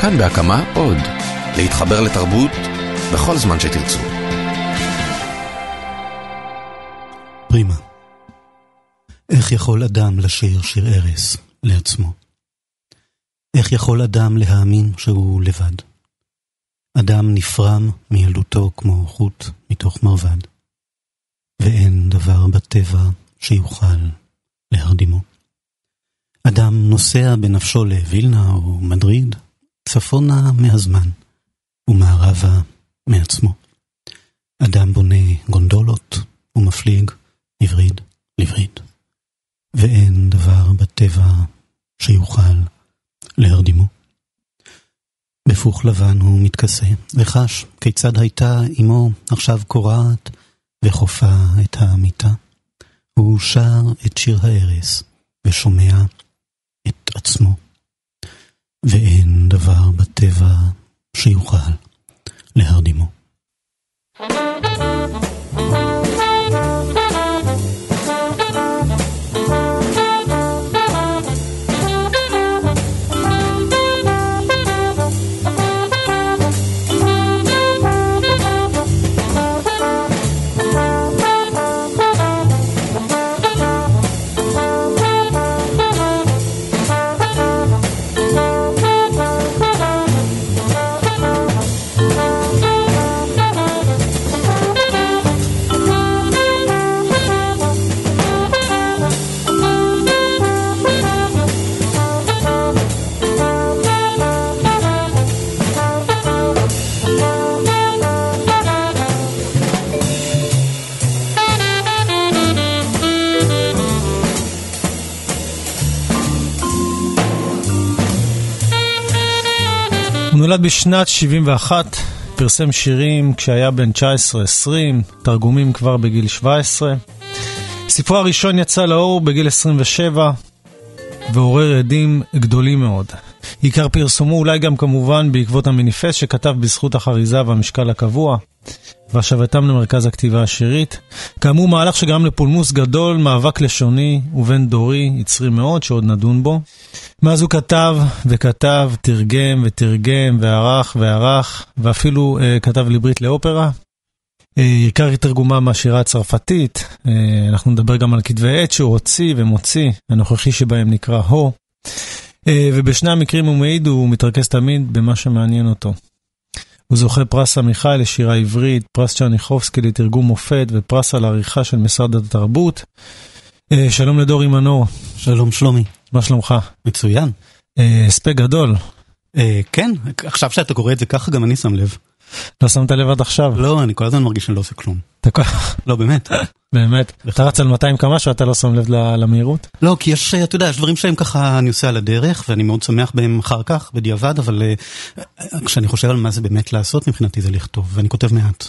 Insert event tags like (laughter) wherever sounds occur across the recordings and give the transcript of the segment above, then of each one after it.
כאן בהקמה עוד. להתחבר לתרבות בכל זמן שתרצו. פרימה. איך יכול אדם לשיר שיר ערש לעצמו? איך יכול אדם להאמין שהוא לבד? אדם נפרם מילדותו כמו חוט מתוך מרבד, ואין דבר בטבע שיוכל להרדימו. אדם נוסע בנפשו לווילנה או מדריד, צפונה מהזמן, ומערבה מעצמו. אדם בונה גונדולות ומפליג לווריד לווריד, ואין דבר בטבע שיוכל להרדימו. בפוך לבן הוא מתכסה, וחש כיצד הייתה אמו עכשיו קורעת וחופה את המיטה. הוא שר את שיר הארס, ושומע את עצמו. ואין דבר בטבע שיוכל להרדימו. נולד בשנת 71, פרסם שירים כשהיה בן 19-20, תרגומים כבר בגיל 17. ספרו הראשון יצא לאור בגיל 27, ועורר עדים גדולים מאוד. עיקר פרסומו אולי גם כמובן בעקבות המניפסט שכתב בזכות החריזה והמשקל הקבוע, והשבתם למרכז הכתיבה השירית. כאמור, מהלך שגרם לפולמוס גדול, מאבק לשוני ובין דורי, יצרי מאוד, שעוד נדון בו. מאז הוא כתב וכתב, תרגם ותרגם, וערך וערך, ואפילו uh, כתב לברית לאופרה. Uh, עיקר תרגומה מהשירה הצרפתית, uh, אנחנו נדבר גם על כתבי עת שהוא הוציא ומוציא, הנוכחי שבהם נקרא הו. Uh, ובשני המקרים הוא מעיד, הוא מתרכז תמיד במה שמעניין אותו. הוא זוכה פרס עמיחי לשירה עברית, פרס צ'רניחובסקי לתרגום מופת ופרס על עריכה של משרד התרבות. שלום לדורי מנור. שלום שלומי. מה שלומך? מצוין. הספק גדול. כן, עכשיו שאתה קורא את זה ככה גם אני שם לב. לא שמת לב עד עכשיו? לא, אני כל הזמן מרגיש שאני לא עושה כלום. לא, באמת. באמת? (laughs) אתה רץ על 200 קמ"ש ואתה לא שם לב למהירות? לא, כי יש, אתה יודע, יש דברים שהם ככה, אני עושה על הדרך, ואני מאוד שמח בהם אחר כך, בדיעבד, אבל כשאני חושב על מה זה באמת לעשות, מבחינתי זה לכתוב, ואני כותב מעט.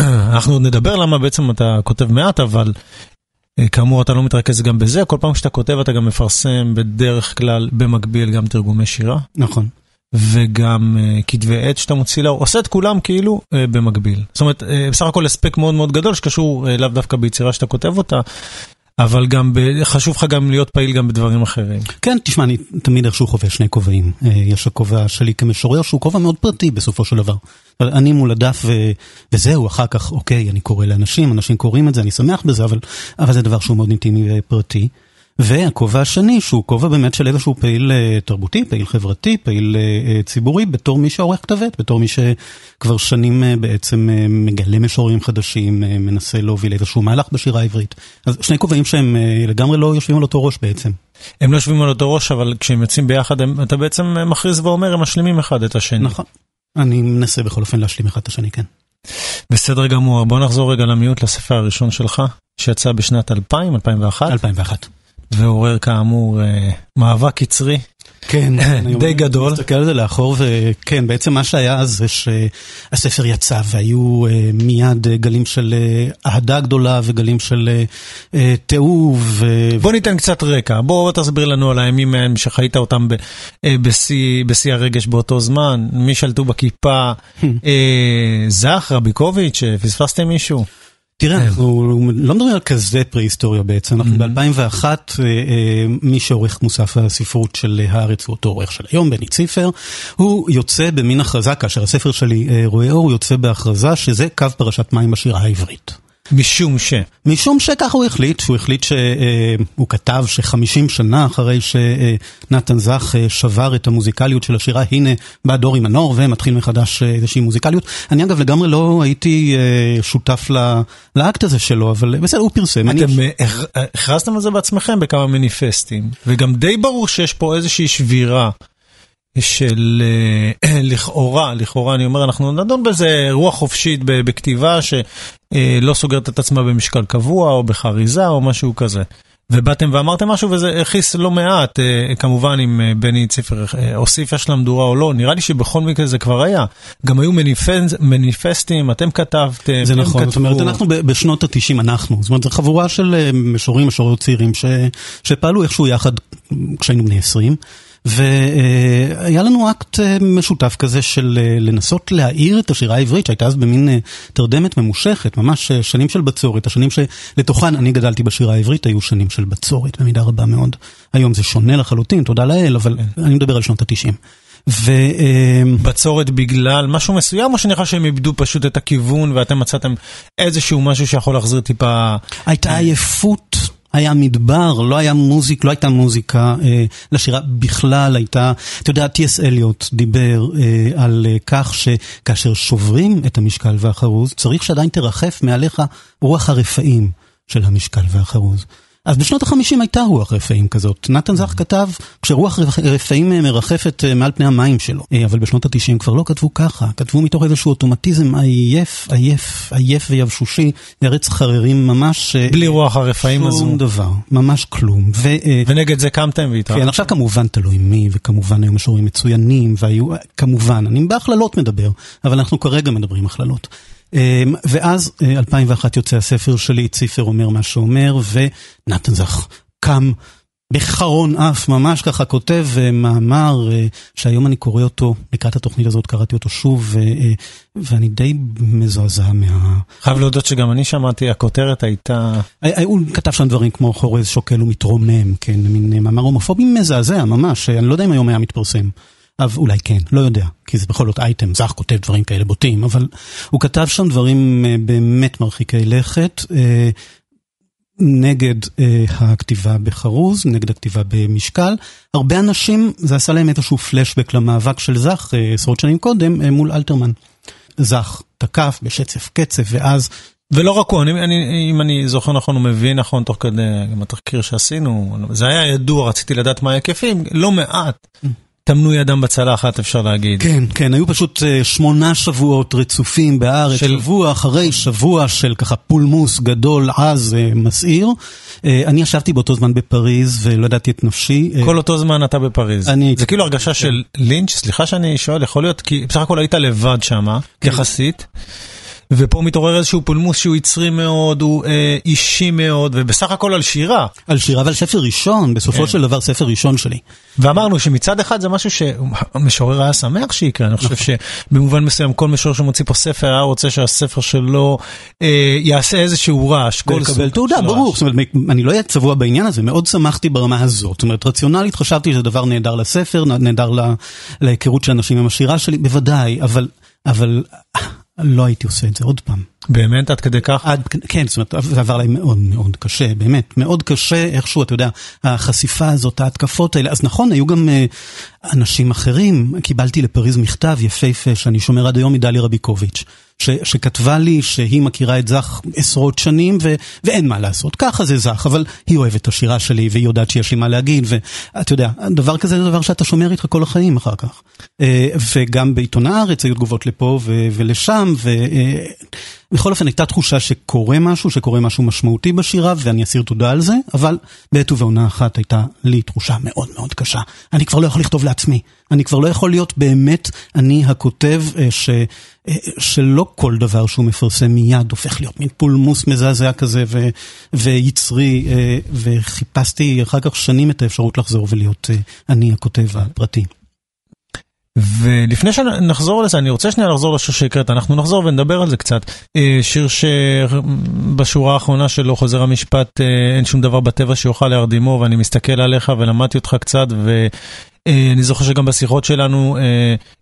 (clears throat) אנחנו עוד נדבר למה בעצם אתה כותב מעט, אבל כאמור אתה לא מתרכז גם בזה, כל פעם שאתה כותב אתה גם מפרסם בדרך כלל במקביל גם תרגומי שירה. נכון. וגם uh, כתבי עת שאתה מוציא לאור, עושה את כולם כאילו uh, במקביל. זאת אומרת, uh, בסך הכל הספק מאוד מאוד גדול שקשור לאו דווקא ביצירה שאתה כותב אותה, אבל גם ב... חשוב לך גם להיות פעיל גם בדברים אחרים. כן, תשמע, אני תמיד איכשהו חווה שני כובעים. יש הכובע שלי כמשורר שהוא כובע מאוד פרטי בסופו של דבר. אני מול הדף ו... וזהו, אחר כך, אוקיי, אני קורא לאנשים, אנשים קוראים את זה, אני שמח בזה, אבל, אבל זה דבר שהוא מאוד אינטימי ופרטי. והכובע השני שהוא כובע באמת של איזשהו פעיל תרבותי, פעיל חברתי, פעיל ציבורי, בתור מי שעורך כתבת, בתור מי שכבר שנים בעצם מגלה משוררים חדשים, מנסה להוביל איזשהו מהלך בשירה העברית. אז שני כובעים שהם לגמרי לא יושבים על אותו ראש בעצם. הם לא יושבים על אותו ראש, אבל כשהם יוצאים ביחד, הם, אתה בעצם מכריז ואומר, הם משלימים אחד את השני. נכון. אני מנסה בכל אופן להשלים אחד את השני, כן. בסדר גמור, בוא נחזור רגע למיעוט לספר הראשון שלך, שיצא בשנת 2000, 2001. 2001. ועורר כאמור מאבק יצרי. כן, (laughs) די גדול. אני מסתכל על זה לאחור, וכן, בעצם מה שהיה אז זה שהספר יצא והיו מיד גלים של אהדה גדולה וגלים של תיעוב. בוא ניתן קצת רקע, בוא תסביר לנו על הימים מהם שחיית אותם בשיא הרגש באותו זמן, מי שלטו בכיפה, (laughs) זך, רביקוביץ', פספסתם מישהו? תראה, אנחנו לא מדברים על כזה פרה-היסטוריה בעצם, אנחנו ב-2001, מי שעורך מוסף הספרות של הארץ, הוא אותו עורך של היום, בני ציפר, הוא יוצא במין הכרזה, כאשר הספר שלי רואה אור, הוא יוצא בהכרזה שזה קו פרשת מים בשירה העברית. משום ש... משום שככה הוא החליט, שהוא החליט שהוא כתב שחמישים שנה אחרי שנתן זך שבר את המוזיקליות של השירה, הנה בא דורי מנור ומתחיל מחדש איזושהי מוזיקליות. אני אגב לגמרי לא הייתי שותף לאקט הזה שלו, אבל בסדר, הוא פרסם. אתם הכרזתם על זה בעצמכם בכמה מניפסטים, וגם די ברור שיש פה איזושהי שבירה. של (clears throat) לכאורה, לכאורה אני אומר, אנחנו נדון בזה רוח חופשית בכתיבה שלא סוגרת את עצמה במשקל קבוע או בחריזה או משהו כזה. ובאתם ואמרתם משהו וזה הכיס לא מעט, כמובן אם בני ציפר הוסיף יש למדורה או לא, נראה לי שבכל מקרה זה כבר היה. גם היו מניפסטים, אתם כתבתם, זה נכון, זאת אומרת אנחנו בשנות התשעים אנחנו, זאת אומרת זו חבורה של משוררים, משוררות צעירים שפעלו איכשהו יחד כשהיינו בני עשרים. והיה לנו אקט משותף כזה של לנסות להאיר את השירה העברית שהייתה אז במין תרדמת ממושכת, ממש שנים של בצורת, השנים שלתוכן אני גדלתי בשירה העברית היו שנים של בצורת במידה רבה מאוד. היום זה שונה לחלוטין, תודה לאל, אבל אני מדבר על שנות התשעים. בצורת בגלל משהו מסוים או שנראה שהם איבדו פשוט את הכיוון ואתם מצאתם איזשהו משהו שיכול להחזיר טיפה... הייתה עייפות. היה מדבר, לא היה מוזיק, לא הייתה מוזיקה אה, לשירה בכלל, הייתה, אתה יודע, טי.אס אליוט דיבר אה, על אה, כך שכאשר שוברים את המשקל והחרוז, צריך שעדיין תרחף מעליך רוח הרפאים של המשקל והחרוז. אז בשנות החמישים הייתה רוח רפאים כזאת. נתן זך כתב, כשרוח רפאים מרחפת מעל פני המים שלו. אבל בשנות התשעים כבר לא כתבו ככה, כתבו מתוך איזשהו אוטומטיזם עייף, עייף, עייף ויבשושי, ארץ חררים ממש... בלי רוח הרפאים הזו. שום דבר, ממש כלום. ו, ונגד זה קמתם והתרחתם. כן, עכשיו כמובן תלוי מי, וכמובן היו משוררים מצוינים, והיו, כמובן, אני בהכללות מדבר, אבל אנחנו כרגע מדברים הכללות. ואז 2001 יוצא הספר שלי, ציפר אומר מה שאומר, ונתן זך קם בחרון אף, ממש ככה כותב מאמר שהיום אני קורא אותו, לקראת התוכנית הזאת קראתי אותו שוב, ואני די מזועזע מה... חייב להודות שגם אני שמעתי, הכותרת הייתה... הוא כתב שם דברים כמו חורז שוקל ומתרומם, כן, מין מאמר הומופובי מזעזע ממש, אני לא יודע אם היום היה מתפרסם. אבל אולי כן, לא יודע, כי זה בכל זאת אייטם, זך כותב דברים כאלה בוטים, אבל הוא כתב שם דברים באמת מרחיקי לכת, נגד הכתיבה בחרוז, נגד הכתיבה במשקל. הרבה אנשים, זה עשה להם איזשהו פלשבק למאבק של זך עשרות שנים קודם מול אלתרמן. זך תקף בשצף קצף, ואז... ולא רק הוא, אני, אני, אם אני זוכר נכון ומבין נכון, תוך כדי גם התחקיר שעשינו, זה היה ידוע, רציתי לדעת מה ההיקפים, לא מעט. טמנו ידם בצלחת, אפשר להגיד. כן, כן, היו פשוט שמונה שבועות רצופים בארץ, של... שבוע אחרי שבוע של ככה פולמוס גדול, עז, מסעיר. אני ישבתי באותו זמן בפריז ולא ידעתי את נפשי. כל אותו זמן אתה בפריז. אני... זה כאילו הרגשה של לינץ', סליחה שאני שואל, יכול להיות, כי בסך הכל היית לבד שמה, כן. יחסית. ופה מתעורר איזשהו פולמוס שהוא יצרי מאוד, הוא אה, אישי מאוד, ובסך הכל על שירה. על שירה ועל ספר ראשון, בסופו כן. של דבר ספר ראשון שלי. ואמרנו שמצד אחד זה משהו שהמשורר היה שמח שיקרה, אני חושב שבמובן מסוים כל משורר שמוציא פה ספר היה רוצה שהספר שלו אה, יעשה איזשהו רעש. ולקבל תעודה, ברור, זאת אומרת, אני לא אהיה צבוע בעניין הזה, מאוד שמחתי ברמה הזאת. זאת אומרת, רציונלית חשבתי שזה דבר נהדר לספר, נהדר להיכרות של אנשים עם השירה שלי, בוודאי, אבל... אבל לא הייתי עושה את זה עוד פעם. באמת? עד כדי כך? עד, כן, זאת אומרת, זה עבר לי מאוד מאוד קשה, באמת, מאוד קשה, איכשהו, אתה יודע, החשיפה הזאת, ההתקפות האלה. אז נכון, היו גם uh, אנשים אחרים, קיבלתי לפריז מכתב יפהפה, שאני שומר עד היום מדלי רביקוביץ', ש, שכתבה לי שהיא מכירה את זך עשרות שנים, ו, ואין מה לעשות, ככה זה זך, אבל היא אוהבת את השירה שלי, והיא יודעת שיש לי מה להגיד, ואתה יודע, דבר כזה זה דבר שאתה שומר איתך כל החיים אחר כך. Uh, וגם בעיתון הארץ היו תגובות לפה ו, ולשם, ו... Uh, בכל אופן הייתה תחושה שקורה משהו, שקורה משהו משמעותי בשירה, ואני אסיר תודה על זה, אבל בעת ובעונה אחת הייתה לי תחושה מאוד מאוד קשה. אני כבר לא יכול לכתוב לעצמי, אני כבר לא יכול להיות באמת אני הכותב ש, שלא כל דבר שהוא מפרסם מיד הופך להיות מין פולמוס מזעזע כזה ו, ויצרי, וחיפשתי אחר כך שנים את האפשרות לחזור ולהיות אני הכותב הפרטי. ולפני שנחזור לזה, אני רוצה שנייה לחזור לשיר שהקראת, אנחנו נחזור ונדבר על זה קצת. אה, שיר שבשורה האחרונה שלו חוזר המשפט, אה, אין שום דבר בטבע שיוכל להרדימו, ואני מסתכל עליך ולמדתי אותך קצת, ואני זוכר שגם בשיחות שלנו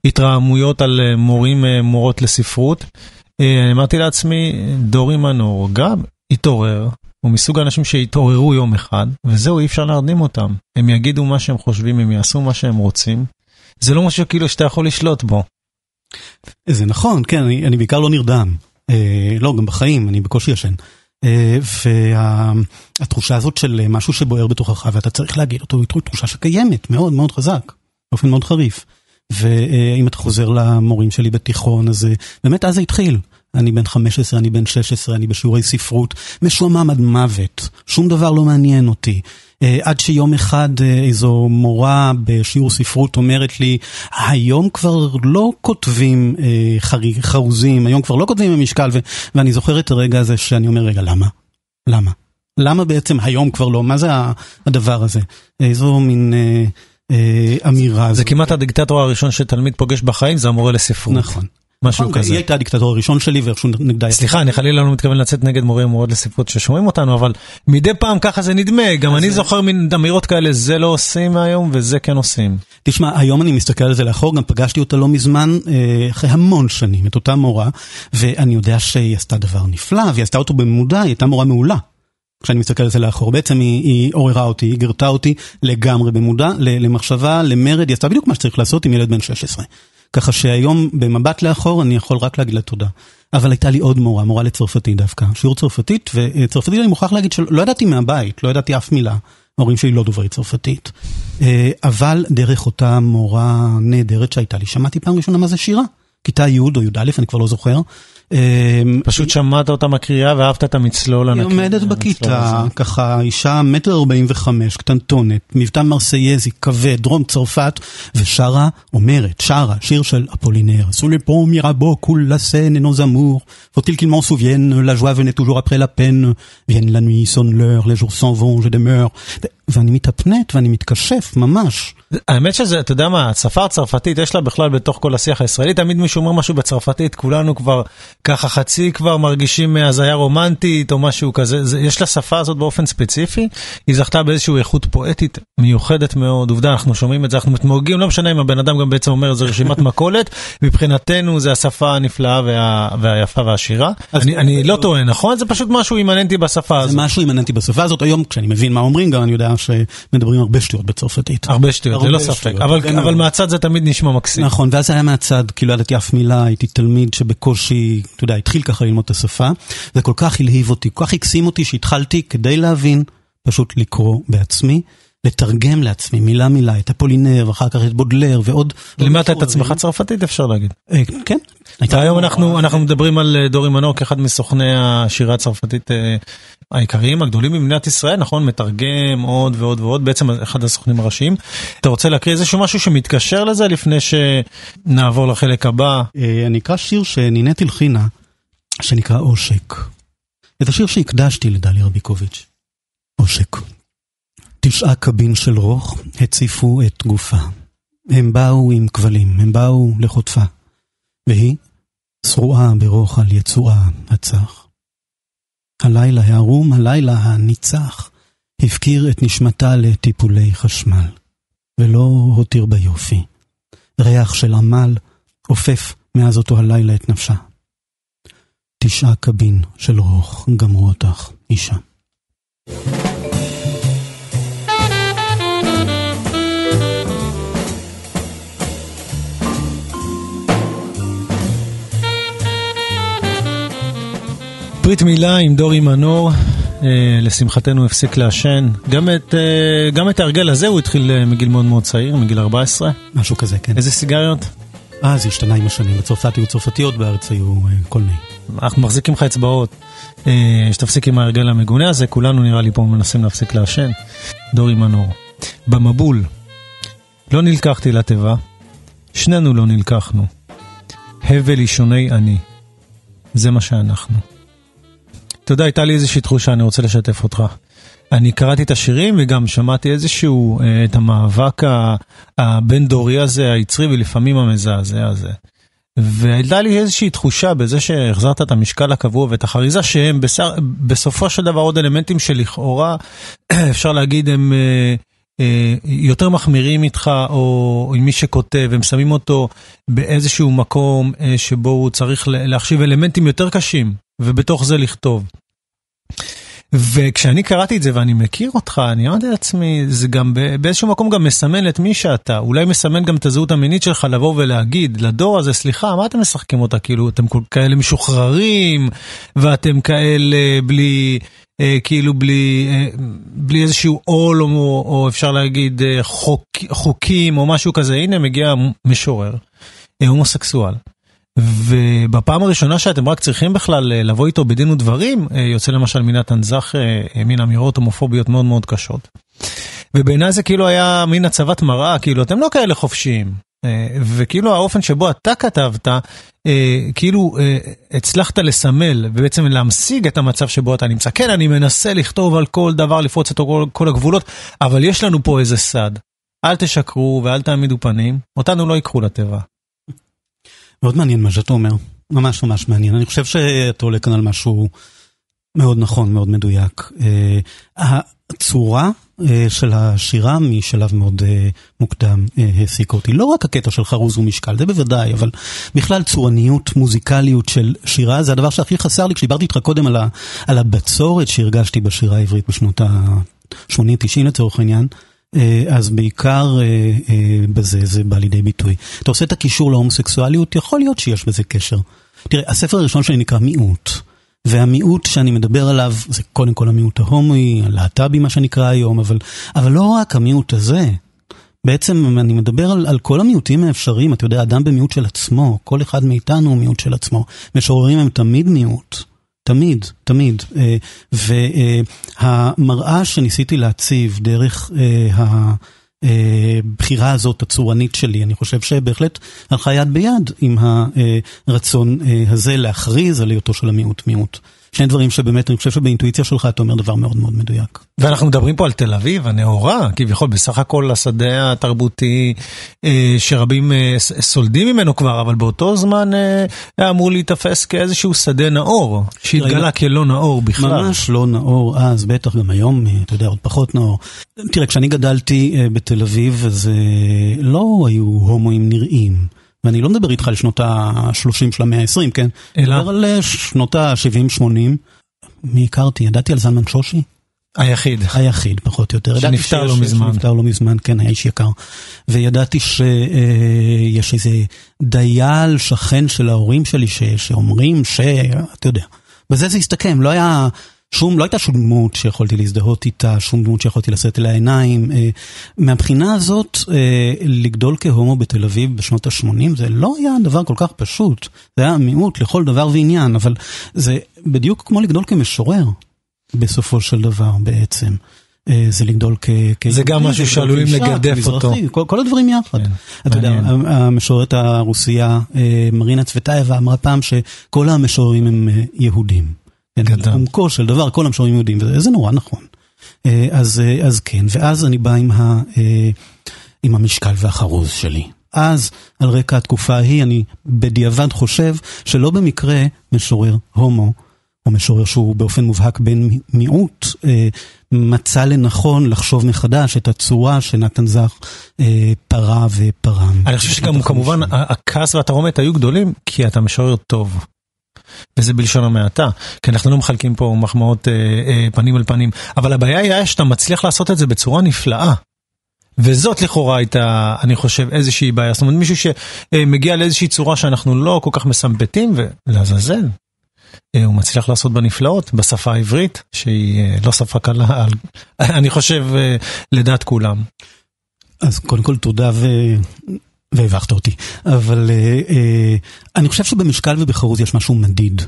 התרעמויות על מורים, מורות לספרות. אמרתי לעצמי, דורי מנור גם התעורר, הוא מסוג האנשים שהתעוררו יום אחד, וזהו, אי אפשר להרדים אותם. הם יגידו מה שהם חושבים, הם יעשו מה שהם רוצים. זה לא משהו כאילו שאתה יכול לשלוט בו. זה נכון, כן, אני, אני בעיקר לא נרדם. אה, לא, גם בחיים, אני בקושי ישן. אה, והתחושה הזאת של משהו שבוער בתוכך ואתה צריך להגיד אותו, היא תחושה שקיימת מאוד מאוד חזק, באופן מאוד חריף. ואם אתה חוזר למורים שלי בתיכון, אז באמת אז זה התחיל. אני בן 15, אני בן 16, אני בשיעורי ספרות, משועמם עד מוות, שום דבר לא מעניין אותי. אה, עד שיום אחד אה, איזו מורה בשיעור ספרות אומרת לי, היום כבר לא כותבים אה, חרוזים, היום כבר לא כותבים במשקל, ואני זוכר את הרגע הזה שאני אומר, רגע, למה? למה? למה בעצם היום כבר לא? מה זה הדבר הזה? איזו מין... אמירה. זה כמעט הדיקטטור הראשון שתלמיד פוגש בחיים, זה המורה לספרות. נכון. משהו כזה. היא הייתה הדיקטטור הראשון שלי ואיכשהו נגדה. סליחה, אני חלילה לא מתכוון לצאת נגד מורים ומורות לספרות ששומעים אותנו, אבל מדי פעם ככה זה נדמה, גם אני זוכר מין אמירות כאלה, זה לא עושים היום וזה כן עושים. תשמע, היום אני מסתכל על זה לאחור, גם פגשתי אותה לא מזמן, אה, אחרי המון שנים, את אותה מורה, ואני יודע שהיא עשתה דבר נפלא, והיא עשתה אותו במודע, היא הייתה מורה מעולה. כשאני מסתכל על זה לאחור, בעצם היא, היא עוררה אותי, היא גרתה אותי לגמרי במודע, למחשבה, למרד, היא עשתה בדיוק מה שצריך לעשות עם ילד בן 16. ככה שהיום במבט לאחור אני יכול רק להגיד לה תודה. אבל הייתה לי עוד מורה, מורה לצרפתית דווקא, שיעור צרפתית, וצרפתית אני מוכרח להגיד שלא ידעתי מהבית, לא ידעתי אף מילה. ההורים שלי לא דוברי צרפתית. אה, אבל דרך אותה מורה נהדרת שהייתה לי, שמעתי פעם ראשונה מה זה שירה. כיתה י' או י"א, אני כבר לא זוכר. אמ, פשוט שמעת אותה מקריאה ואהבת את המצלול ענקי. היא עומדת בכיתה, ככה אישה מטר ארבעים וחמש, קטנטונת, מבטא מרסייזי, כבד, דרום צרפת, ושרה, אומרת, שרה, שיר של אפולינר. Sous le pont Mirabeau coule la Seine et nos amours, faut-il qu'il m'en souvienne, la joie venait toujours après la peine, vienne la nuit, sonne l'heure, les jours s'en vont, je demeure. ואני מתהפנט ואני מתכשף, ממש. האמת שזה, אתה יודע מה, השפה הצרפתית, יש לה בכלל בתוך כל השיח הישראלי, תמיד מישהו אומר משהו בצרפתית, כולנו כבר ככה חצי כבר מרגישים הזיה רומנטית או משהו כזה, זה, יש לשפה הזאת באופן ספציפי, היא זכתה באיזושהי איכות פואטית מיוחדת מאוד, עובדה, אנחנו שומעים את זה, אנחנו מתמוגגים, לא משנה אם הבן אדם גם בעצם אומר, זה רשימת (laughs) מכולת, מבחינתנו זה השפה הנפלאה וה, והיפה והעשירה. אני, אני לא טועה, נכון? זה פשוט משהו אימננטי בשפה הזאת. זה משהו אימננטי בשפה הזאת, היום כשאני מבין מה אומרים גם, אני יודע שמדברים הרבה שטויות בצרפתית. הרבה שטויות, ללא ספק, אבל, אבל מהצד זה תמיד נשמע מקסים. נכון, ואז זה היה מהצד, כי לא ידעתי אף מילה, הייתי תלמיד שבקושי, אתה יודע, התחיל ככה ללמוד את השפה, זה כל כך הלהיב אותי, כל כך הקסים אותי שהתחלתי כדי להבין, פשוט לקרוא בעצמי. לתרגם לעצמי מילה מילה את אפולינר ואחר כך את בודלר ועוד. לימדת את עצמך צרפתית אפשר להגיד. אה, כן. היום אנחנו אנחנו מדברים על אה, דורי מנור כאחד מסוכני השירה הצרפתית אה, העיקריים הגדולים במדינת ישראל נכון מתרגם עוד ועוד ועוד בעצם אחד הסוכנים הראשיים. אתה רוצה להקריא איזשהו משהו שמתקשר לזה לפני שנעבור לחלק הבא. אני אקרא שיר שנינט הלחינה שנקרא עושק. את השיר שהקדשתי לדליה רביקוביץ'. עושק. תשעה קבין של רוך הציפו את גופה. הם באו עם כבלים, הם באו לחוטפה. והיא, שרועה ברוך על יצואה הצח. הלילה הערום, הלילה הניצח, הפקיר את נשמתה לטיפולי חשמל, ולא הותיר ביופי. ריח של עמל עופף מאז אותו הלילה את נפשה. תשעה קבין של רוך גמרו אותך, אישה. ברית מילה עם דורי מנור, אה, לשמחתנו הפסיק לעשן. גם את, אה, גם את ההרגל הזה הוא התחיל אה, מגיל מאוד מאוד צעיר, מגיל 14. משהו כזה, כן. איזה סיגריות? אה, זה השתנה עם השנים. בצרפת היו צרפתיות, בארץ היו אה, כל מיני. אנחנו מחזיקים לך אצבעות. אה, שתפסיק עם ההרגל המגונה הזה, כולנו נראה לי פה מנסים להפסיק לעשן. דורי מנור. במבול, לא נלקחתי לתיבה, שנינו לא נלקחנו. הבל אישוני אני. זה מה שאנחנו. אתה יודע, הייתה לי איזושהי תחושה, אני רוצה לשתף אותך. אני קראתי את השירים וגם שמעתי איזשהו, את המאבק הבין-דורי הזה, היצרי ולפעמים המזעזע הזה. והייתה לי איזושהי תחושה בזה שהחזרת את המשקל הקבוע ואת החריזה שהם בסופו של דבר עוד אלמנטים שלכאורה (clears throat) אפשר להגיד הם אה, אה, יותר מחמירים איתך או עם מי שכותב, הם שמים אותו באיזשהו מקום אה, שבו הוא צריך להחשיב אלמנטים יותר קשים ובתוך זה לכתוב. וכשאני קראתי את זה ואני מכיר אותך, אני אמרתי לעצמי, זה גם באיזשהו מקום גם מסמן את מי שאתה, אולי מסמן גם את הזהות המינית שלך לבוא ולהגיד לדור הזה, סליחה, מה אתם משחקים אותה? כאילו, אתם כאלה משוחררים, ואתם כאלה בלי, אה, כאילו בלי, אה, בלי איזשהו עול, או, או אפשר להגיד אה, חוק, חוקים או משהו כזה, הנה מגיע משורר, אה, הומוסקסואל. ובפעם הראשונה שאתם רק צריכים בכלל אה, לבוא איתו בדין ודברים, אה, יוצא למשל מנתן זך אה, מין אמירות הומופוביות מאוד מאוד קשות. ובעיניי זה כאילו היה מין הצבת מראה, כאילו אתם לא כאלה חופשיים. וכאילו האופן שבו אתה כתבת, כאילו הצלחת לסמל ובעצם להמשיג את המצב שבו אתה נמצא. כן, אני מנסה לכתוב על כל דבר, לפרוץ את כל, כל הגבולות, אבל יש לנו פה איזה סד. אל תשקרו ואל תעמידו פנים, אותנו לא ייקחו לטבע. מאוד מעניין מה שאתה אומר, ממש ממש מעניין. אני חושב שאתה עולה כאן על משהו מאוד נכון, מאוד מדויק. אה, הצורה אה, של השירה משלב מאוד אה, מוקדם העסיקה אותי. לא רק הקטע של חרוז ומשקל, זה בוודאי, אבל בכלל צורניות, מוזיקליות של שירה, זה הדבר שהכי חסר לי כשדיברתי איתך קודם על, על הבצורת שהרגשתי בשירה העברית בשנות ה-80-90 לצורך העניין. אה, אז בעיקר אה, אה, בזה זה בא לידי ביטוי. אתה עושה את הקישור להומוסקסואליות, יכול להיות שיש בזה קשר. תראה, הספר הראשון שלי נקרא מיעוט, והמיעוט שאני מדבר עליו זה קודם כל המיעוט ההומואי, הלהט"בי מה שנקרא היום, אבל, אבל לא רק המיעוט הזה. בעצם אני מדבר על, על כל המיעוטים האפשריים, אתה יודע, אדם במיעוט של עצמו, כל אחד מאיתנו הוא מיעוט של עצמו. משוררים הם תמיד מיעוט. תמיד, תמיד. אה, והמראה שניסיתי להציב דרך אה, הבחירה הזאת הצורנית שלי, אני חושב שבהחלט הלכה יד ביד עם הרצון אה, הזה להכריז על היותו של המיעוט מיעוט. שני דברים שבאמת, אני חושב שבאינטואיציה שלך אתה אומר דבר מאוד מאוד מדויק. ואנחנו מדברים פה על תל אביב, הנאורה, כביכול בסך הכל השדה התרבותי אה, שרבים אה, סולדים ממנו כבר, אבל באותו זמן אה, אמור להיתפס כאיזשהו שדה נאור, שהתגלה כלא נאור בכלל. ממש לא נאור אז, בטח גם היום, אה, אתה יודע, עוד פחות נאור. תראה, כשאני גדלתי אה, בתל אביב, אז אה, לא היו הומואים נראים. ואני לא מדבר איתך על שנות ה-30 של המאה ה-20, כן? אלא? מדבר על אה, שנות ה-70-80. מי הכרתי? ידעתי על זלמן שושי? היחיד. היחיד, פחות או יותר. שנפטר לא מזמן. שנפטר לא מזמן, כן, היה איש יקר. וידעתי שיש איזה דייל, שכן של ההורים שלי, שאומרים ש... אתה יודע. בזה זה הסתכם, לא היה... שום, לא הייתה שום דמות שיכולתי להזדהות איתה, שום דמות שיכולתי לשאת אליה עיניים. אה, מהבחינה הזאת, אה, לגדול כהומו בתל אביב בשנות ה-80 זה לא היה דבר כל כך פשוט. זה היה מיעוט לכל דבר ועניין, אבל זה בדיוק כמו לגדול כמשורר, בסופו של דבר בעצם. אה, זה לגדול כ... זה גם משהו שעלולים לגדף אותו. כל הדברים יחד. כן, אתה יודע, המשוררת הרוסייה מרינה צוותאייבה אמרה פעם שכל המשוררים הם יהודים. כן, עומקו של דבר, כל המשוררים יודעים, וזה נורא נכון. אה, אז, אה, אז כן, ואז אני בא עם, ה, אה, עם המשקל והחרוז שלי. אז, על רקע התקופה ההיא, אני בדיעבד חושב שלא במקרה משורר הומו, או משורר שהוא באופן מובהק בן מיעוט, מצא לנכון לחשוב מחדש את הצורה שנתן זך פרה ופרם. אני חושב שגם כמובן הכעס והתרעומת היו גדולים, כי אתה משורר טוב. וזה בלשון המעטה, כי אנחנו לא מחלקים פה מחמאות אה, אה, פנים אל פנים, אבל הבעיה היא שאתה מצליח לעשות את זה בצורה נפלאה. וזאת לכאורה הייתה, אני חושב, איזושהי בעיה. זאת אומרת, מישהו שמגיע לאיזושהי צורה שאנחנו לא כל כך מסמפטים, ולעזאזל. אה, הוא מצליח לעשות בנפלאות בשפה העברית, שהיא אה, לא שפה קלה, (laughs) אני חושב, אה, לדעת כולם. אז קודם כל תודה ו... והבכת אותי, אבל אה, אה, אני חושב שבמשקל ובחרוז יש משהו מדיד.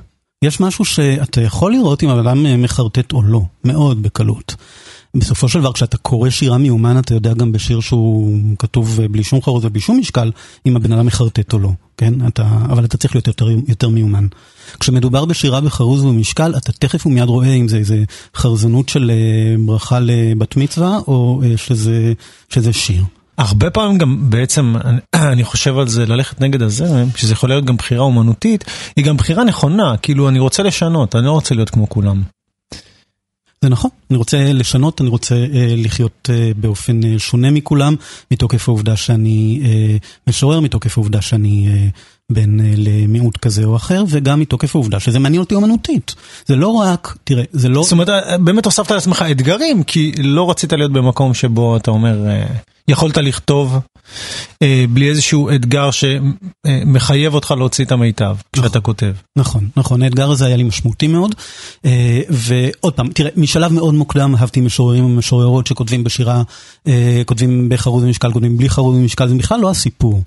יש משהו שאתה יכול לראות אם הבן אדם מחרטט או לא, מאוד בקלות. בסופו של דבר כשאתה קורא שירה מיומן אתה יודע גם בשיר שהוא כתוב בלי שום חרוז ובלי שום משקל אם הבן אדם מחרטט או לא. כן? אתה, אבל אתה צריך להיות יותר, יותר מיומן. כשמדובר בשירה בחרוז ובמשקל, אתה תכף ומיד רואה אם זה איזה חרזנות של אה, ברכה לבת מצווה, או אה, שזה, שזה שיר. הרבה פעמים גם בעצם, (clears throat) אני, חושב על זה, ללכת נגד הזרם, שזה יכול להיות גם בחירה אומנותית, היא גם בחירה נכונה, כאילו אני רוצה לשנות, אני לא רוצה להיות כמו כולם. זה נכון, אני רוצה לשנות, אני רוצה אה, לחיות אה, באופן אה, שונה מכולם, מתוקף העובדה שאני אה, משורר, מתוקף העובדה שאני אה, בן אה, למיעוט כזה או אחר, וגם מתוקף העובדה שזה מעניין אותי אומנותית. זה לא רק, תראה, זה לא... זאת אומרת, אה, באמת הוספת לעצמך אתגרים, כי לא רצית להיות במקום שבו אתה אומר, אה, יכולת לכתוב בלי איזשהו אתגר שמחייב אותך להוציא את המיטב כשאתה נכון. כותב. נכון, נכון, האתגר הזה היה לי משמעותי מאוד. אה, ועוד פעם, תראה, משלב מאוד מוקדם אהבתי משוררים ומשוררות שכותבים בשירה, אה, כותבים בחרוז ומשקל, כותבים בלי חרוז ומשקל, זה בכלל לא הסיפור.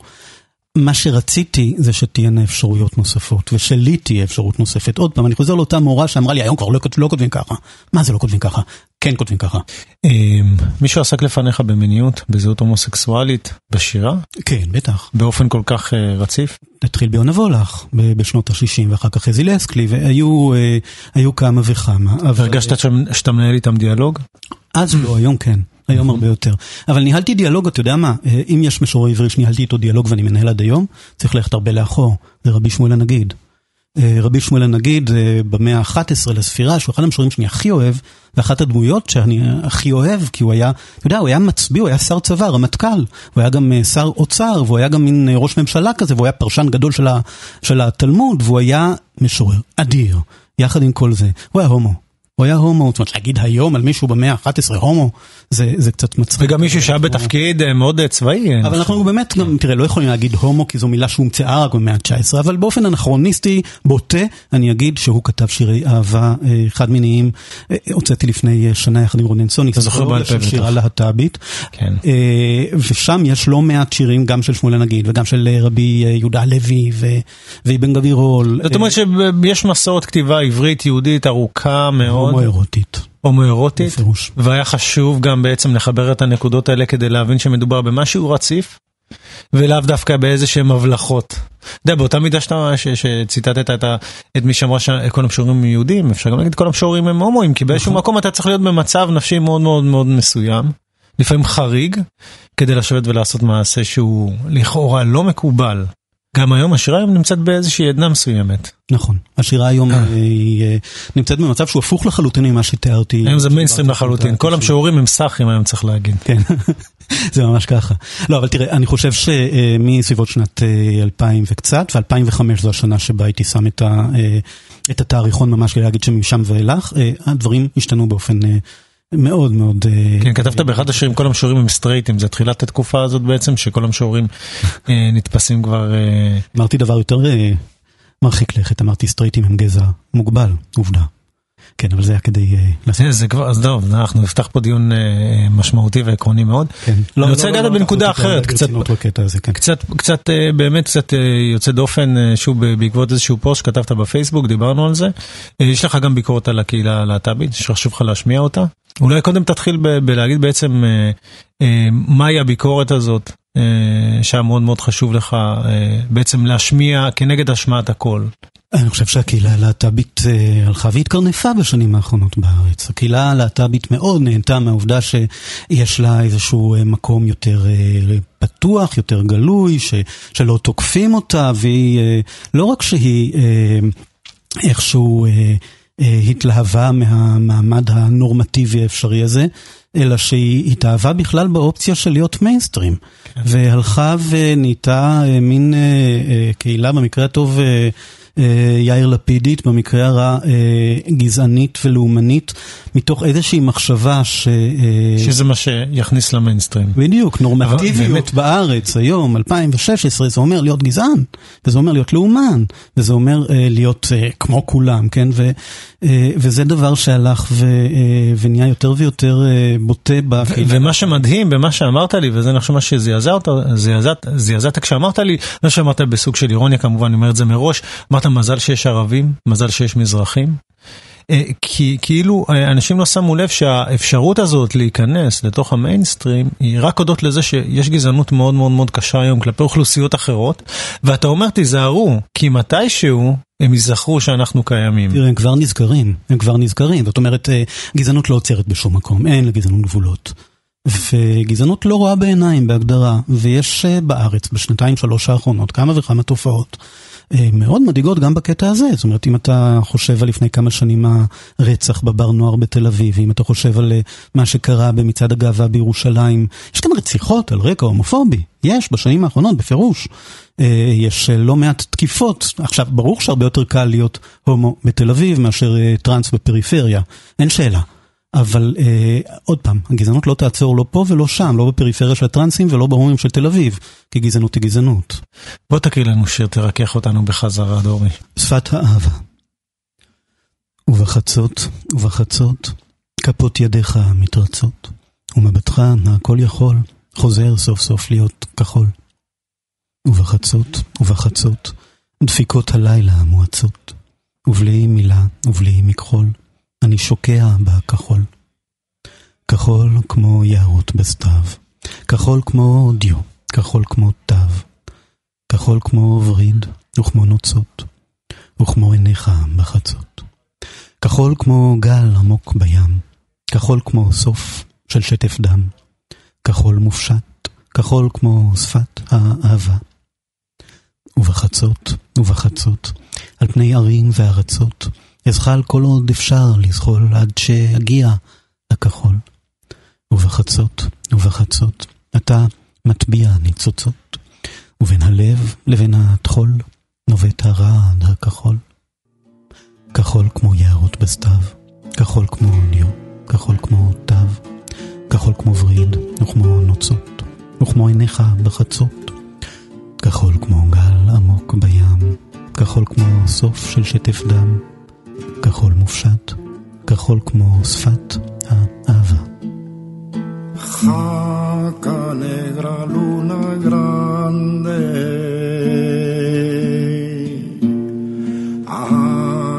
מה שרציתי זה שתהיינה אפשרויות נוספות, ושלי תהיה אפשרות נוספת. עוד פעם, אני חוזר לאותה מורה שאמרה לי, היום כבר לא, לא כותבים ככה. מה זה לא כותבים ככה? כן כותבים ככה. אה, מישהו עסק לפניך במיניות, בזהות הומוסקסואלית, בשירה? כן, בטח. באופן כל כך אה, רציף? התחיל ביונה וולך בשנות ה-60, ואחר כך חזי לסקלי, והיו אה, כמה וכמה. הרגשת שאתה מנהל איתם דיאלוג? אז לא, היום כן. היום הרבה יותר. אבל ניהלתי דיאלוג, אתה יודע מה, אה, אם יש משורר עברי שניהלתי איתו דיאלוג ואני מנהל עד היום, צריך ללכת הרבה לאחור, זה רבי שמואל הנגיד. אה, רבי שמואל הנגיד אה, במאה ה-11 לספירה, שהוא אחד המשוררים שאני הכי אוהב, ואחת הדמויות שאני הכי אוהב, כי הוא היה, אתה יודע, הוא היה מצביא, הוא היה שר צבא, רמטכ"ל, הוא היה גם שר אוצר, והוא היה גם מין ראש ממשלה כזה, והוא היה פרשן גדול של, ה, של התלמוד, והוא היה משורר אדיר, יחד עם כל זה. הוא היה הומו. הוא היה הומו, זאת אומרת להגיד היום על מישהו במאה ה-11 הומו, זה, זה קצת מצחיק. וגם מישהו שהיה בתפקיד אה, מאוד אה, צבאי. אה, אבל אנחנו באמת גם, תראה, לא יכולים להגיד הומו כי זו מילה שהומצאה רק במאה ה-19, אבל באופן אנכרוניסטי, בוטה, אני אגיד שהוא כתב שירי אהבה אה, חד מיניים. הוצאתי לפני שנה יחד עם רונן סוני, אתה זוכר בעל פה בטח. שירה להט"בית. כן. ושם יש לא מעט שירים, גם של שמואל הנגיד, וגם של רבי יהודה הלוי, ו- ואבן גבירול. זאת אומרת שיש מסורת כתיבה עברית יהודית ארוכה מאוד, הומואירוטית, הומואירוטית, בפירוש. והיה חשוב גם בעצם לחבר את הנקודות האלה כדי להבין שמדובר במשהו רציף, ולאו דווקא באיזה שהם הבלחות. אתה יודע, באותה מידה שאתה, ש- שציטטת את, ה- את מי שאמרה שכל המשוררים הם יהודים, אפשר גם להגיד כל המשוררים הם הומואים, כי באיזשהו נכון. מקום אתה צריך להיות במצב נפשי מאוד מאוד מאוד מסוים, לפעמים חריג, כדי לשבת ולעשות מעשה שהוא לכאורה לא מקובל. גם היום השירה היום נמצאת באיזושהי עדנה מסוימת. נכון. השירה היום אה, היא אה, נמצאת במצב שהוא הפוך לחלוטין ממה שתיארתי. היום זה מיינסטרים לחלוטין. כל המשוררים הם סאחים היום צריך להגיד. כן, (laughs) זה ממש ככה. לא, אבל תראה, אני חושב שמסביבות שנת אה, 2000 וקצת, ו-2005 זו השנה שבה הייתי שם את, אה, התאריכון ממש כדי להגיד שמשם ואילך, אה, הדברים השתנו באופן אה, מאוד מאוד... אה, כן, כתבת באחד השירים כל המשוררים הם סטרייטים, זה תחילת התקופה הזאת בעצם, שכל המשוררים אה, נתפסים כבר... אה, אמרתי דבר יותר מרחיק לכת, אמרתי סטרייטים הם גזע מוגבל, עובדה. כן, אבל זה היה כדי לעשות... זה, כבר, אז טוב, אנחנו נפתח פה דיון משמעותי ועקרוני מאוד. כן. אני רוצה לגעת בנקודה לקחת אותי אחרת, קצת- כן. באמת קצת יוצא דופן, שוב בעקבות איזשהו פוסט שכתבת בפייסבוק, דיברנו על זה. יש לך גם ביקורת על הקהילה הלהט"בית, שחשוב לך להשמיע אותה. אולי קודם תתחיל ב- בלהגיד בעצם אה, אה, מהי הביקורת הזאת, אה, שהיה מאוד מאוד חשוב לך אה, בעצם להשמיע כנגד השמעת הקול. אני חושב שהקהילה הלהט"בית אה, הלכה והתקרנפה בשנים האחרונות בארץ. הקהילה הלהט"בית מאוד נהנתה מהעובדה שיש לה איזשהו אה, מקום יותר אה, פתוח, יותר גלוי, ש, שלא תוקפים אותה, והיא, לא רק שהיא איכשהו אה, התלהבה מהמעמד הנורמטיבי האפשרי הזה, אלא שהיא התאהבה בכלל באופציה של להיות מיינסטרים. כן. והלכה ונהייתה אה, מין אה, אה, קהילה, במקרה הטוב אה, אה, יאיר לפידית, במקרה הרע אה, גזענית ולאומנית, מתוך איזושהי מחשבה ש... אה, שזה מה שיכניס למיינסטרים. בדיוק, נורמטיביות באמת- בארץ היום, 2016, זה אומר להיות גזען, וזה אומר להיות לאומן, וזה אומר אה, להיות אה, כמו כולם, כן? ו, אה, וזה דבר שהלך ו, אה, ונהיה יותר ויותר אה, בוטה בקהילה. ומה שמדהים במה שאמרת לי, וזה אני חושב מה שזעזע אותו, זעזעת- זעזעת כשאמרת לי, מה שאמרת בסוג של אירוניה כמובן, אני אומר את זה מראש, אמרת מזל שיש ערבים, מזל שיש מזרחים. אה, כי כאילו אה, אנשים לא שמו לב שהאפשרות הזאת להיכנס לתוך המיינסטרים היא רק הודות לזה שיש גזענות מאוד מאוד מאוד קשה היום כלפי אוכלוסיות אחרות, ואתה אומר תיזהרו, כי מתישהו הם ייזכרו שאנחנו קיימים. תראה, הם כבר נזכרים, הם כבר נזכרים, זאת אומרת, גזענות לא עוצרת בשום מקום, אין לגזענות גבולות. וגזענות לא רואה בעיניים בהגדרה, ויש בארץ בשנתיים שלוש האחרונות כמה וכמה תופעות אה, מאוד מדאיגות גם בקטע הזה. זאת אומרת, אם אתה חושב על לפני כמה שנים הרצח בבר נוער בתל אביב, אם אתה חושב על אה, מה שקרה במצעד הגאווה בירושלים, יש כאן רציחות על רקע הומופובי. יש, בשנים האחרונות, בפירוש. אה, יש לא מעט תקיפות. עכשיו, ברור שהרבה יותר קל להיות הומו בתל אביב מאשר טראנס בפריפריה. אין שאלה. אבל אה, עוד פעם, הגזענות לא תעצור לא פה ולא שם, לא בפריפריה של הטרנסים ולא בהומים של תל אביב, כי גזענות היא גזענות. בוא תקריא לנו שיר, תרכך אותנו בחזרה, דורי. שפת האהבה. ובחצות, ובחצות, כפות ידיך מתרצות, ומבטך הכל יכול, חוזר סוף סוף להיות כחול. ובחצות, ובחצות, דפיקות הלילה המואצות, ובלי מילה, ובלי מכחול. אני שוקע בכחול. כחול כמו יערות בסתיו, כחול כמו דיו, כחול כמו תו, כחול כמו וריד וכמו נוצות, וכמו עיניך בחצות. כחול כמו גל עמוק בים, כחול כמו סוף של שטף דם, כחול מופשט, כחול כמו שפת האהבה. ובחצות, ובחצות, על פני ערים וארצות, אזחל כל עוד אפשר לזחול עד שאגיע לכחול. ובחצות, ובחצות, אתה מטביע ניצוצות, ובין הלב לבין הטחול נובט הרעד הכחול. כחול כמו יערות בסתיו, כחול כמו ניו, כחול כמו תו, כחול כמו וריד וכמו נוצות, וכמו עיניך בחצות. כחול כמו גל עמוק בים, כחול כמו סוף של שטף דם. כחול מופשט, כחול כמו שפת האהבה. Jaca negra luna grande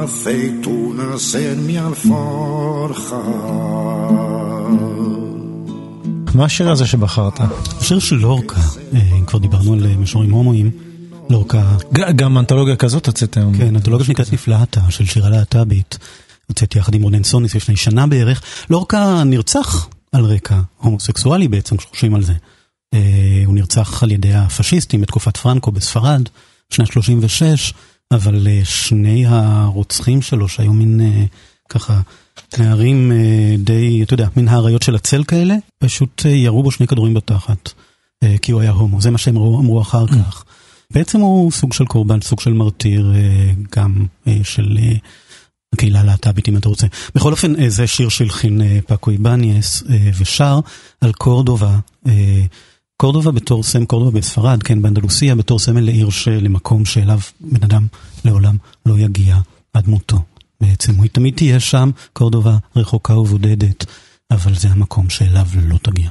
Aceitunas en mi alforja מה השיר הזה שבחרת? השיר של לורקה, אה, אם כבר דיברנו על אה, משוררים הומואים. לורקה. גם אנתולוגיה כזאת הוצאת היום. כן, אנתולוגיה שנקראת נפלאתה, של שירה להט"בית. הוצאתי יחד עם רונן סוניס לפני שנה בערך. לורקה נרצח על רקע הומוסקסואלי בעצם, כשחושבים על זה. אה, הוא נרצח על ידי הפשיסטים בתקופת פרנקו בספרד, שנת 36, אבל אה, שני הרוצחים שלו, שהיו מין אה, ככה נערים די, אתה יודע, מין האריות של הצל כאלה, פשוט ירו בו שני כדורים בתחת, כי הוא היה הומו, זה מה שהם אמרו אחר כך. בעצם הוא סוג של קורבן, סוג של מרטיר, אה, גם אה, של אה, הקהילה הלהט"בית אם אתה רוצה. בכל אופן, זה שיר שהלחין פאקו איבניאס ושר על קורדובה. קורדובה בתור סם, קורדובה בספרד, כן, באנדלוסיה, בתור סמל לעיר למקום שאליו בן אדם לעולם לא יגיע עד מותו. בעצם היא תמיד תהיה שם, קורדובה רחוקה ובודדת, אבל זה המקום שאליו לא תגיע.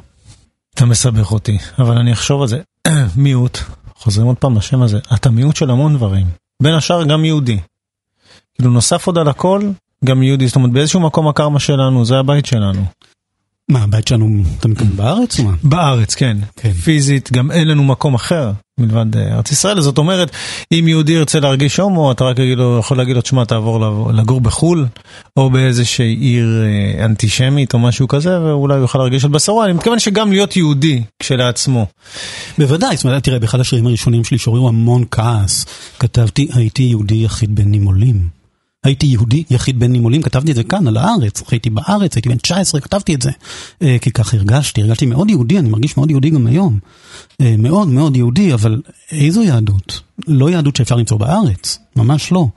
אתה מסבך אותי, אבל אני אחשוב על זה. (clears throat) מיעוט, חוזרים עוד פעם לשם הזה, אתה מיעוט של המון דברים, בין השאר גם יהודי. כאילו נוסף עוד על הכל, גם יהודי, זאת אומרת באיזשהו מקום הקרמה שלנו, זה הבית שלנו. מה, הבית שלנו, אתה מתכוון בארץ או מה? בארץ, כן. כן. פיזית, גם אין לנו מקום אחר מלבד אה, ארץ ישראל. זאת אומרת, אם יהודי ירצה להרגיש הומו, אתה רק לו, יכול להגיד לו, תשמע, תעבור לגור בחו"ל, או באיזושהי עיר אה, אנטישמית או משהו כזה, ואולי הוא יוכל להרגיש על בשרו. אני מתכוון שגם להיות יהודי כשלעצמו. בוודאי, זאת אומרת, תראה, באחד השירים הראשונים שלי שעוררו המון כעס, כתבתי, הייתי יהודי יחיד בין נימולים. הייתי יהודי יחיד בין נימולים, כתבתי את זה כאן, על הארץ, הייתי בארץ, הייתי בן 19, כתבתי את זה. אה, כי ככה הרגשתי, הרגשתי מאוד יהודי, אני מרגיש מאוד יהודי גם היום. אה, מאוד מאוד יהודי, אבל איזו יהדות? לא יהדות שאפשר למצוא בארץ, ממש לא.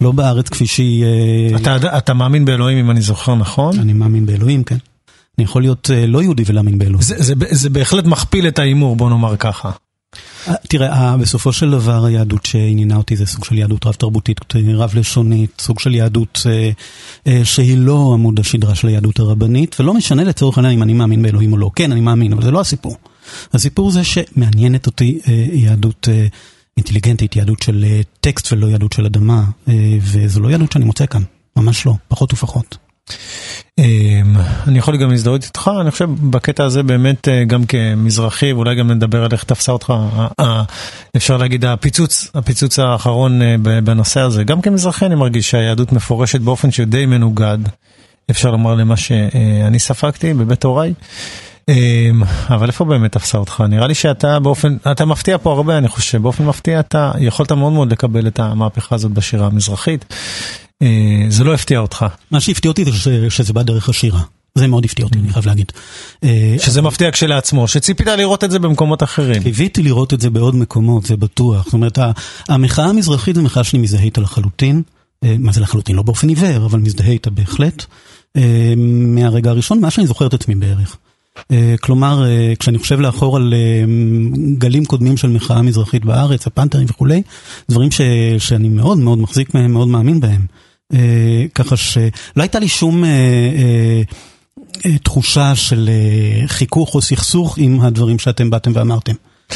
לא בארץ כפי שהיא... אה, אתה, אתה מאמין באלוהים אם אני זוכר נכון? אני מאמין באלוהים, כן. אני יכול להיות לא יהודי ולהאמין באלוהים. זה, זה, זה בהחלט מכפיל את ההימור, בוא נאמר ככה. תראה, בסופו של דבר היהדות שעניינה אותי זה סוג של יהדות רב תרבותית, רב לשונית, סוג של יהדות אה, אה, שהיא לא עמוד השדרה של היהדות הרבנית, ולא משנה לצורך העניין אם אני מאמין באלוהים או לא. כן, אני מאמין, אבל זה לא הסיפור. הסיפור זה שמעניינת אותי אה, יהדות אינטליגנטית, יהדות של טקסט ולא יהדות של אדמה, וזו לא יהדות שאני מוצא כאן, ממש לא, פחות ופחות. אמ, אני יכול גם להזדהות איתך, אני חושב בקטע הזה באמת אה, גם כמזרחי, ואולי גם נדבר על איך תפסה אותך, אפשר להגיד הפיצוץ, הפיצוץ האחרון אה, בנושא הזה. גם כמזרחי אני מרגיש שהיהדות מפורשת באופן שדי מנוגד, אפשר לומר למה שאני ספגתי בבית הוריי. אמ, אבל איפה באמת תפסה אותך? נראה לי שאתה באופן, אתה מפתיע פה הרבה, אני חושב, באופן מפתיע אתה יכולת מאוד מאוד לקבל את המהפכה הזאת בשירה המזרחית. אה, זה לא הפתיע אותך. מה שהפתיע אותי זה שזה בא דרך השירה. זה מאוד הפתיע אותי, אני חייב להגיד. אה, שזה מפתיע כשלעצמו, שציפית לראות את זה במקומות אחרים. קיוויתי לראות את זה בעוד מקומות, זה בטוח. זאת אומרת, המחאה המזרחית זו מחאה שאני מזדהה איתה לחלוטין. אה, מה זה לחלוטין? לא באופן עיוור, אבל מזדהה איתה בהחלט. מהרגע הראשון, מה שאני זוכר את עצמי בערך. כלומר, כשאני חושב לאחור על גלים קודמים של מחאה מזרחית בארץ, הפנתרים וכולי, דברים ש, שאני מאוד מאוד מחזיק מהם, מאוד מאמין בהם. אה, ככה שלא הייתה לי שום אה, אה, תחושה של חיכוך או סכסוך עם הדברים שאתם באתם ואמרתם.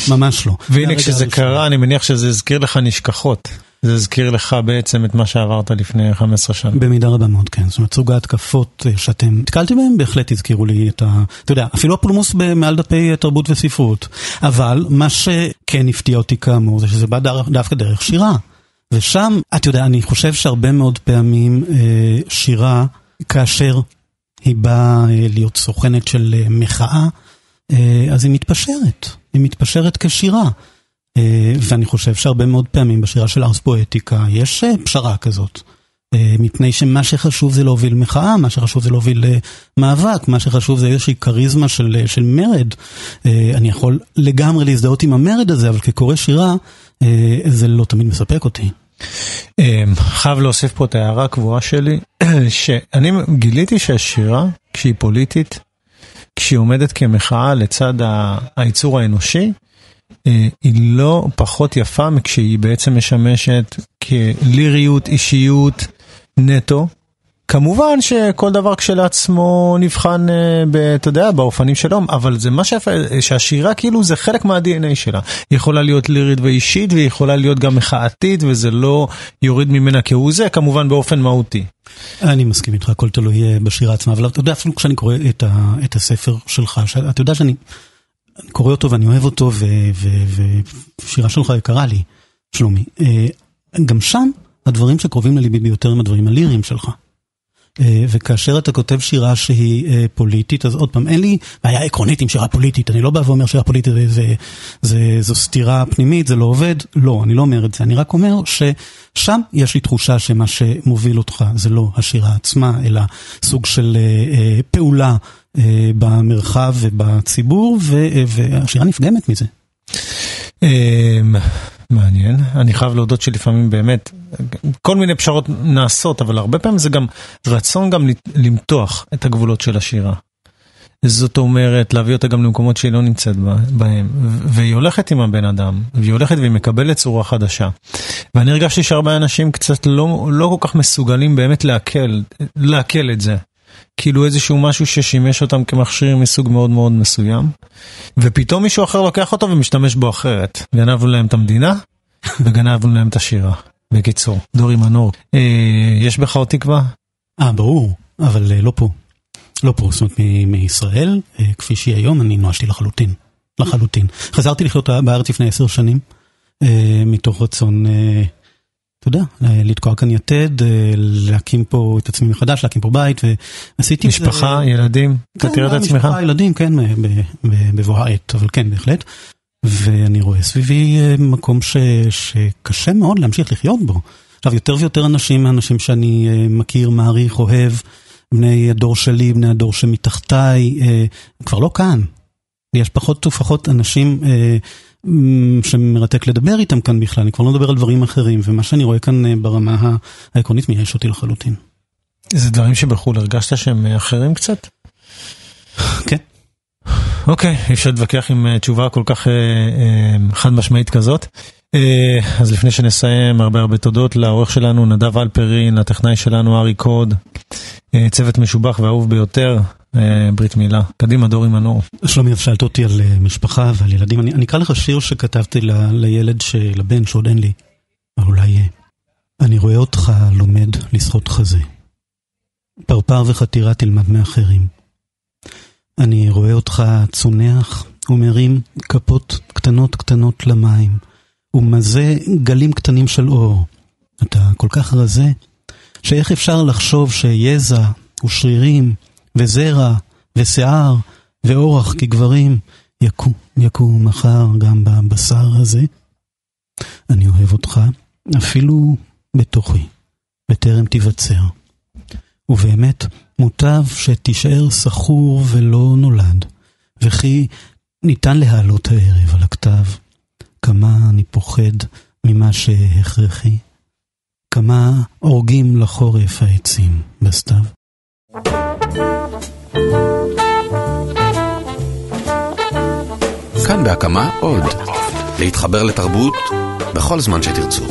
ממש לא. והנה כשזה קרה, אני מניח שזה הזכיר לך נשכחות. זה הזכיר לך בעצם את מה שעברת לפני 15 שנה. במידה רבה מאוד, כן. זאת אומרת, סוג ההתקפות שאתם נתקלתם בהם, בהחלט הזכירו לי את ה... אתה יודע, אפילו הפולמוס מעל דפי תרבות וספרות. אבל מה שכן הפתיע אותי כאמור, זה שזה בא דווקא דרך שירה. ושם, אתה יודע, אני חושב שהרבה מאוד פעמים אה, שירה, כאשר היא באה אה, להיות סוכנת של אה, מחאה, אה, אז היא מתפשרת, היא מתפשרת כשירה. ואני חושב שהרבה מאוד פעמים בשירה של ארס פואטיקה יש פשרה כזאת. אה, מפני שמה שחשוב זה להוביל מחאה, מה שחשוב זה להוביל אה, מאבק, מה שחשוב זה איזושהי כריזמה של, אה, של מרד. אני יכול לגמרי להזדהות עם המרד הזה, אבל כקורא שירה, זה לא תמיד מספק אותי. חייב להוסיף פה את ההערה הקבועה שלי, (clears throat) שאני גיליתי שהשירה, כשהיא פוליטית, כשהיא עומדת כמחאה לצד הייצור האנושי, היא לא פחות יפה מכשהיא בעצם משמשת כליריות, אישיות נטו, כמובן שכל דבר כשלעצמו נבחן, אה, אתה יודע, באופנים שלו, אבל זה מה שיפה, שהשירה כאילו זה חלק מה-DNA שלה. היא יכולה להיות לירית ואישית, והיא יכולה להיות גם מחאתית, וזה לא יוריד ממנה כהוא זה, כמובן באופן מהותי. אני מסכים איתך, הכל תלוי אה, בשירה עצמה, אבל אתה יודע, אפילו כשאני קורא את, ה, את הספר שלך, אתה יודע שאני קורא אותו ואני אוהב אותו, ושירה שלך יקרה לי, שלומי. אה, גם שם, הדברים שקרובים לליבי ביותר הם הדברים הליריים שלך. אה, וכאשר אתה כותב שירה שהיא אה, פוליטית, אז עוד פעם, אין לי בעיה עקרונית עם שירה פוליטית, אני לא בא ואומר שירה פוליטית זה, זה, זה, זו סתירה פנימית, זה לא עובד, לא, אני לא אומר את זה, אני רק אומר ששם יש לי תחושה שמה שמוביל אותך זה לא השירה עצמה, אלא סוג של אה, אה, פעולה אה, במרחב ובציבור, ו, והשירה נפגמת מזה. מעניין, אני חייב להודות שלפעמים באמת, כל מיני פשרות נעשות, אבל הרבה פעמים זה גם רצון גם למתוח את הגבולות של השירה. זאת אומרת, להביא אותה גם למקומות שהיא לא נמצאת בהם. והיא הולכת עם הבן אדם, והיא הולכת והיא מקבלת צורה חדשה. ואני הרגשתי שהרבה אנשים קצת לא, לא כל כך מסוגלים באמת לעכל, לעכל את זה. כאילו איזשהו משהו ששימש אותם כמכשיר מסוג מאוד מאוד מסוים, ופתאום מישהו אחר לוקח אותו ומשתמש בו אחרת. גנבנו להם את המדינה, (laughs) וגנבנו להם את השירה. בקיצור, דורי מנור. אה, יש בך עוד תקווה? אה, ברור, אבל אה, לא פה. לא פה, זאת אומרת, מישראל, אה, כפי שהיא היום, אני נואשתי לחלוטין. לחלוטין. חזרתי לחיות בארץ לפני עשר שנים, אה, מתוך רצון... אה, אתה יודע, לתקוע כאן יתד, אה, להקים פה את עצמי מחדש, להקים פה בית, ועשיתי... משפחה, ו... ילדים, אתה כן, תראה את עצמך? משפחה, ילדים, כן, בבוא העת, אבל כן, בהחלט. ואני רואה סביבי אה, מקום ש... שקשה מאוד להמשיך לחיות בו. עכשיו, יותר ויותר אנשים מהאנשים שאני אה, מכיר, מעריך, אוהב, בני הדור שלי, בני הדור שמתחתיי, כבר לא כאן. יש פחות ופחות אנשים שמרתק לדבר איתם כאן בכלל, אני כבר לא מדבר על דברים אחרים, ומה שאני רואה כאן אה, ברמה העקרונית מייאש אותי לחלוטין. זה דברים שבחו"ל הרגשת שהם אה, אחרים קצת? כן. אוקיי, אי אפשר להתווכח עם אה, תשובה כל כך חד משמעית כזאת. אז לפני שנסיים, הרבה הרבה תודות לעורך שלנו נדב אלפרין, לטכנאי שלנו ארי קוד, צוות משובח ואהוב ביותר, אה, ברית מילה. קדימה, דורי מנור. שלומי, שאלת אותי על אה, משפחה ועל ילדים. אני, אני אקרא לך שיר שכתבתי ל, לילד, ש, לבן שעוד אין לי, אבל אולי. אני רואה אותך לומד לשחות חזה, פרפר וחתירה תלמד מאחרים. אני רואה אותך צונח ומרים כפות קטנות קטנות למים, ומזה גלים קטנים של אור. אתה כל כך רזה, שאיך אפשר לחשוב שיזע ושרירים וזרע ושיער ואורח כגברים יכו, יכו מחר גם בבשר הזה? אני אוהב אותך, אפילו בתוכי, בטרם תיווצר. ובאמת, מוטב שתישאר סחור ולא נולד, וכי ניתן להעלות הערב על הכתב כמה אני פוחד ממה שהכרחי, כמה הורגים לחורף העצים בסתיו. כאן בהקמה עוד. להתחבר לתרבות בכל זמן שתרצו.